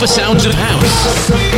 super sounds of house.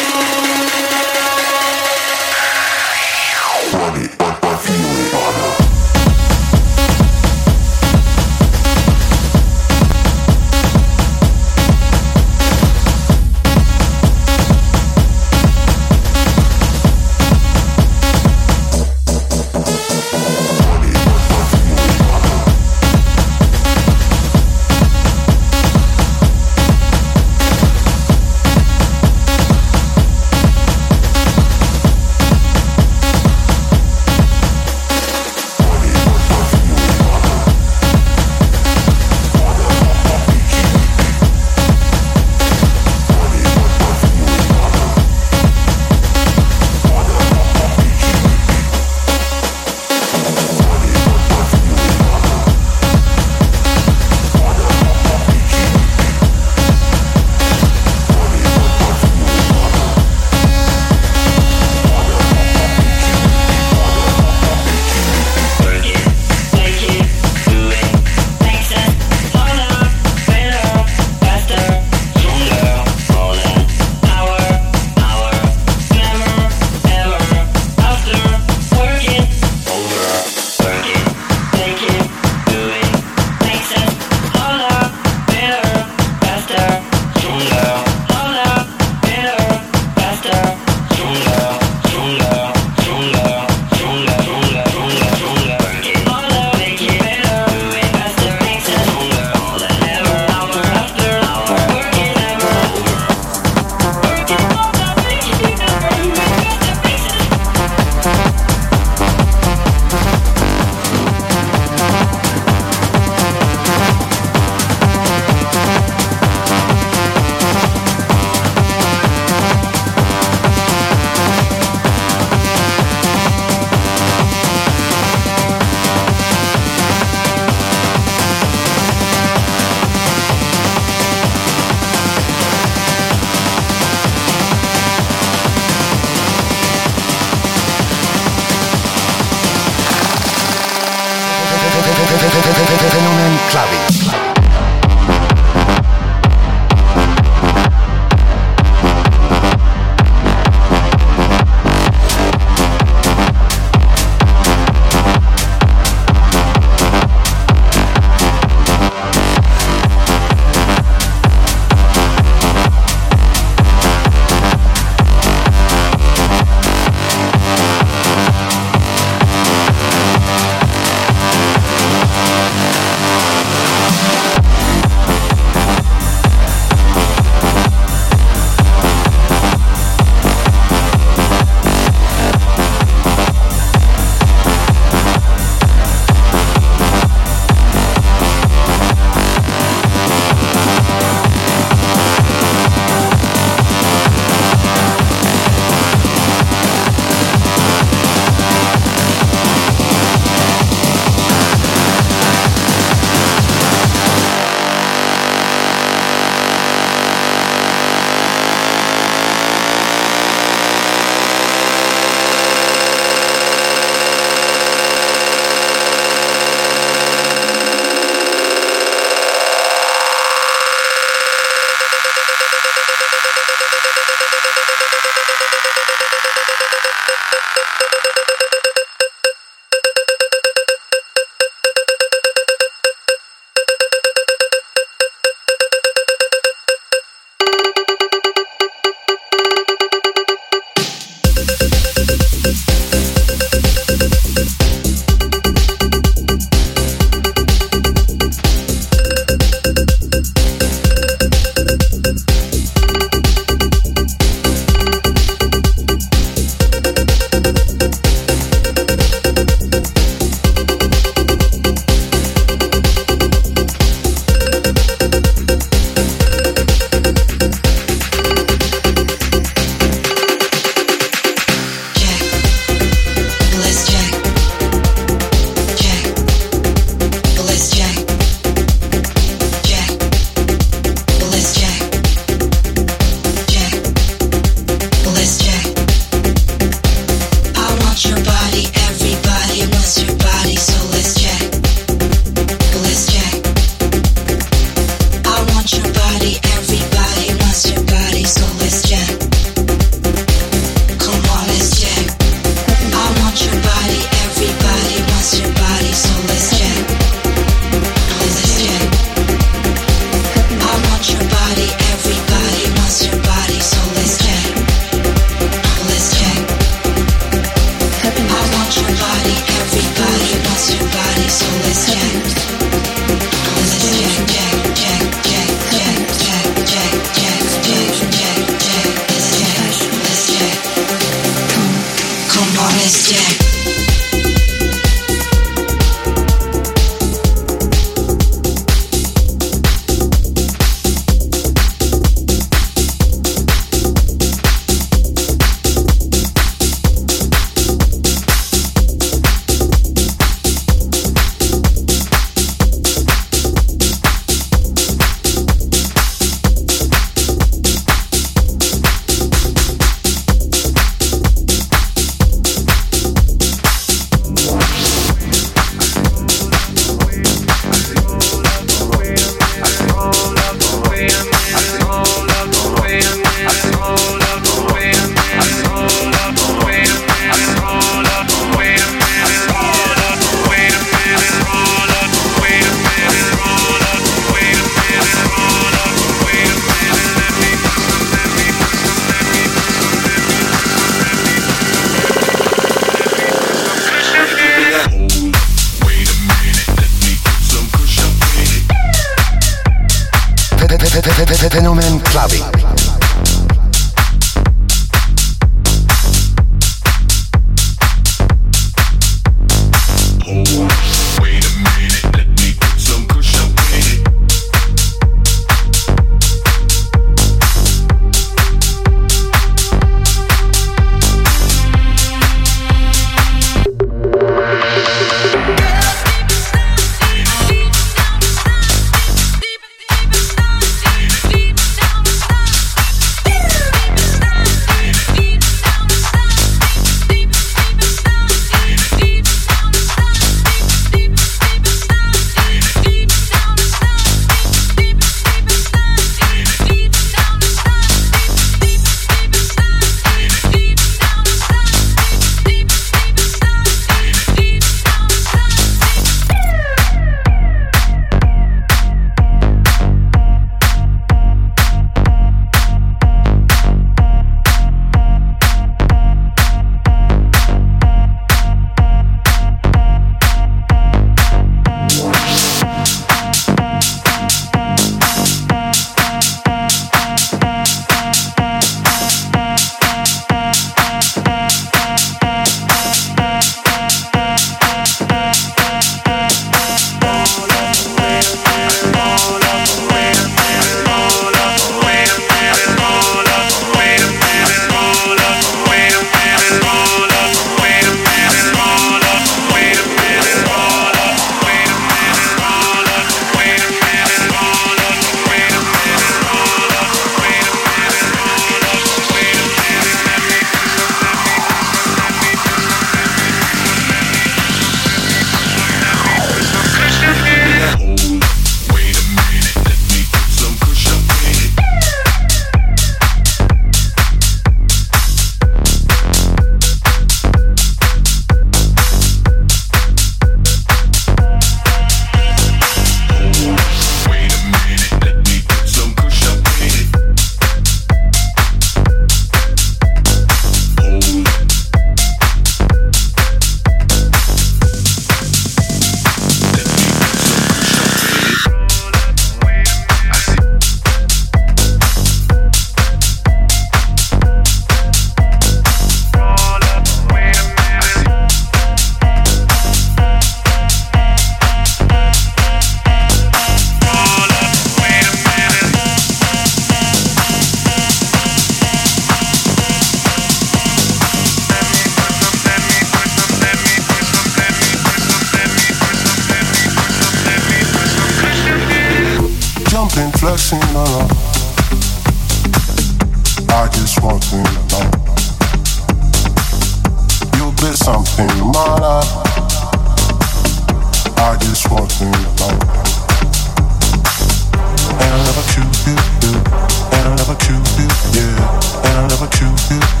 And I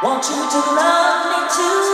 Fenomen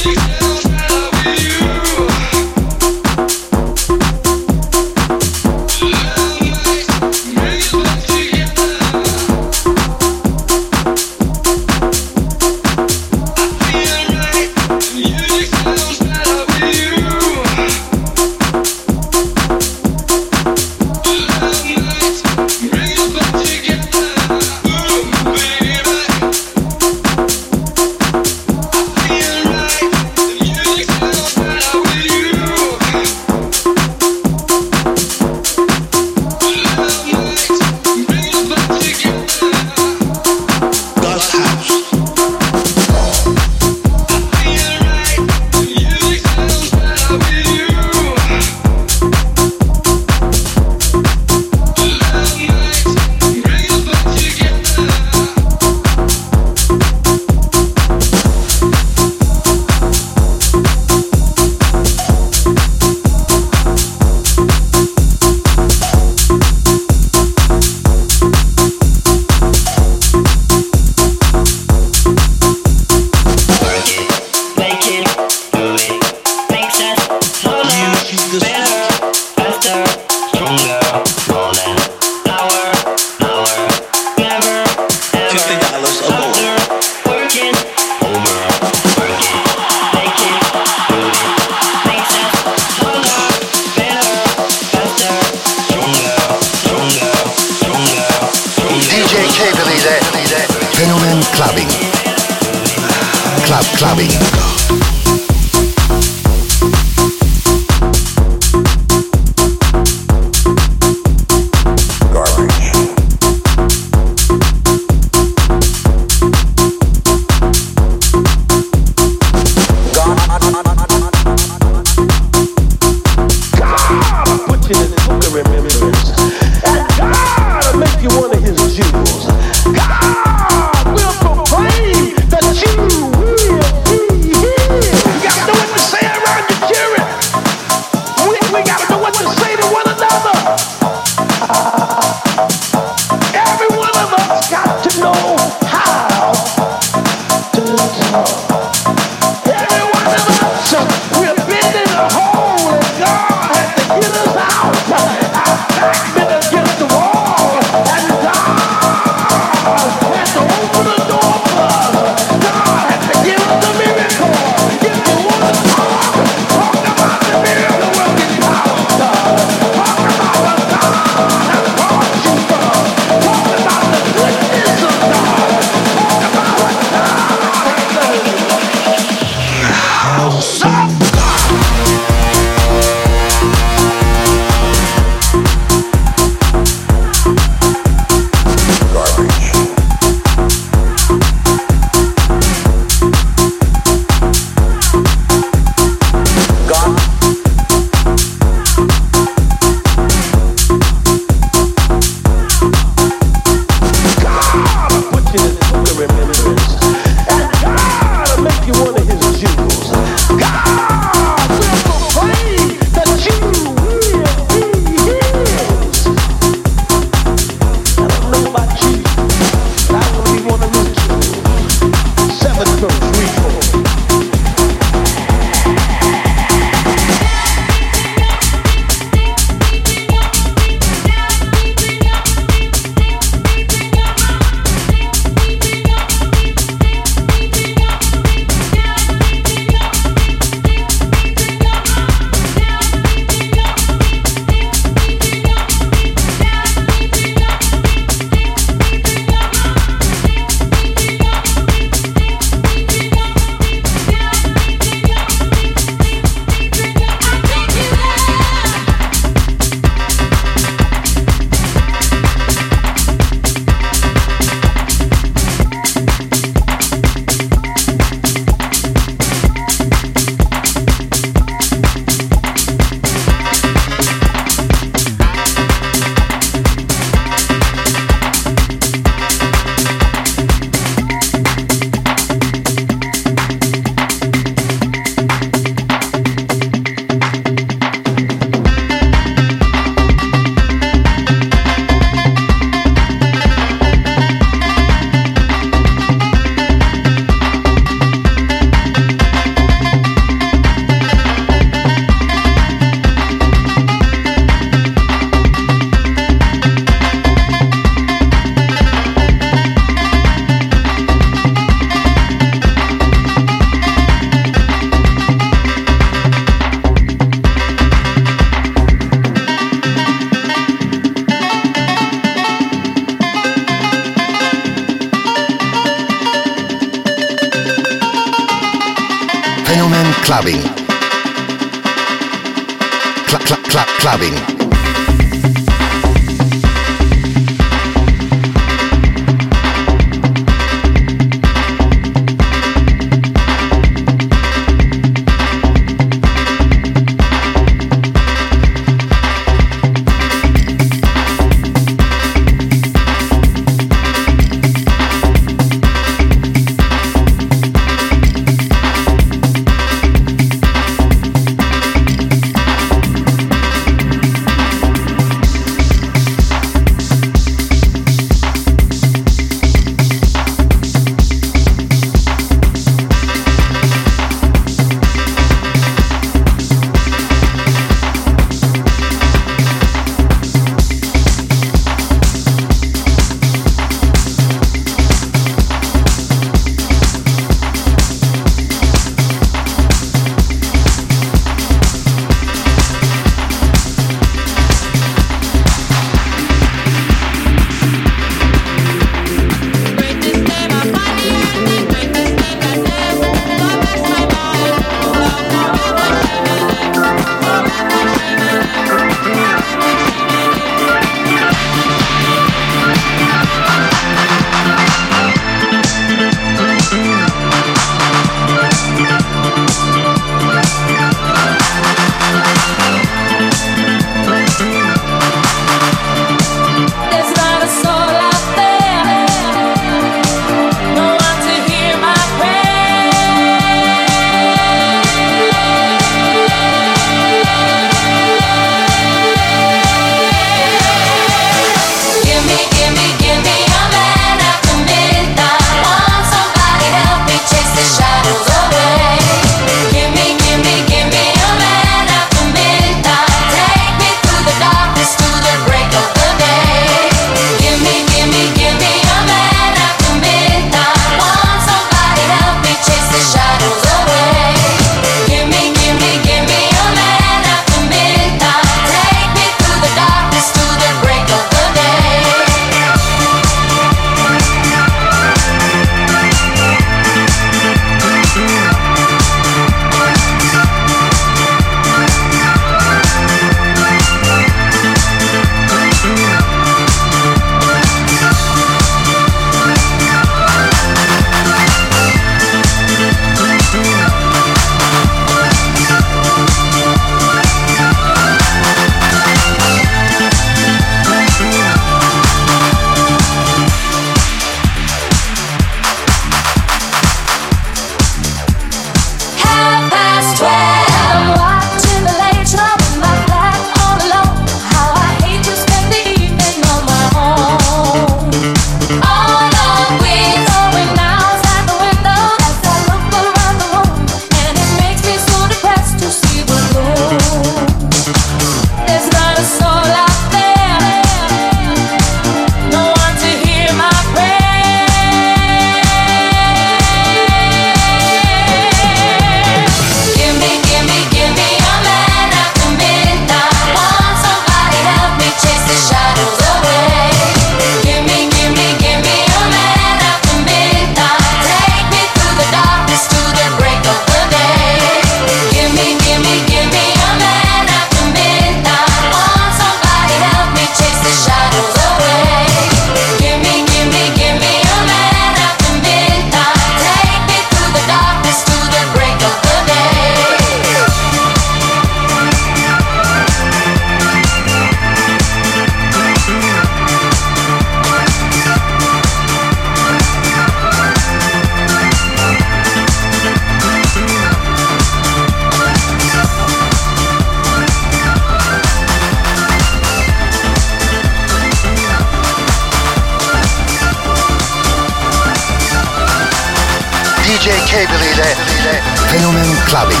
ile Fenomen Clubbing.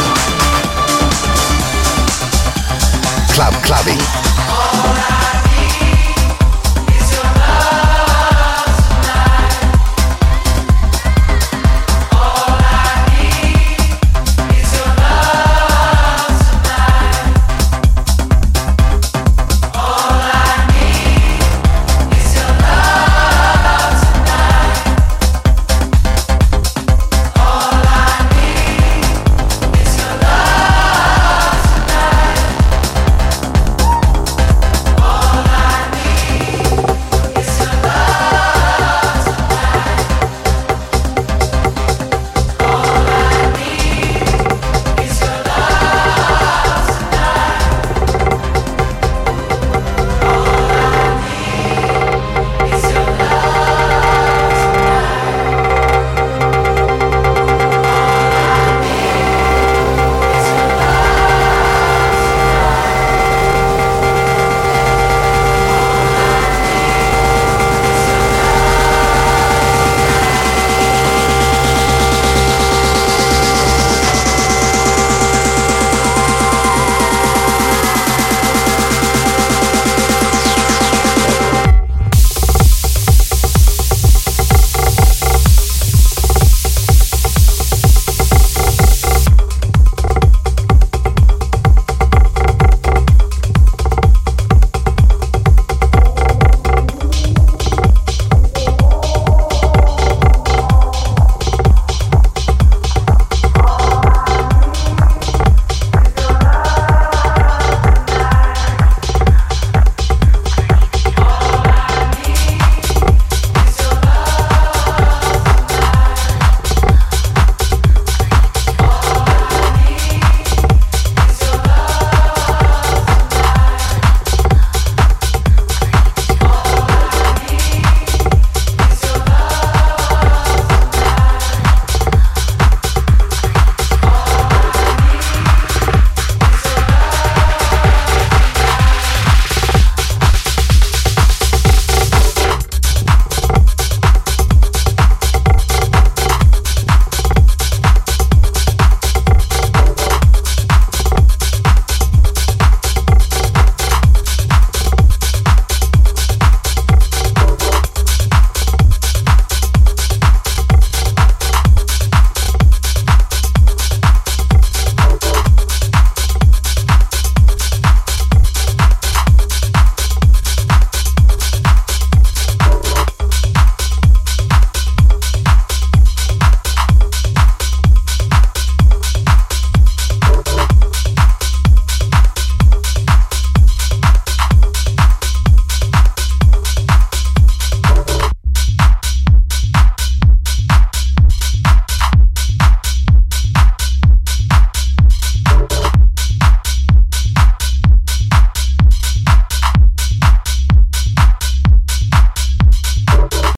Club Clubbing.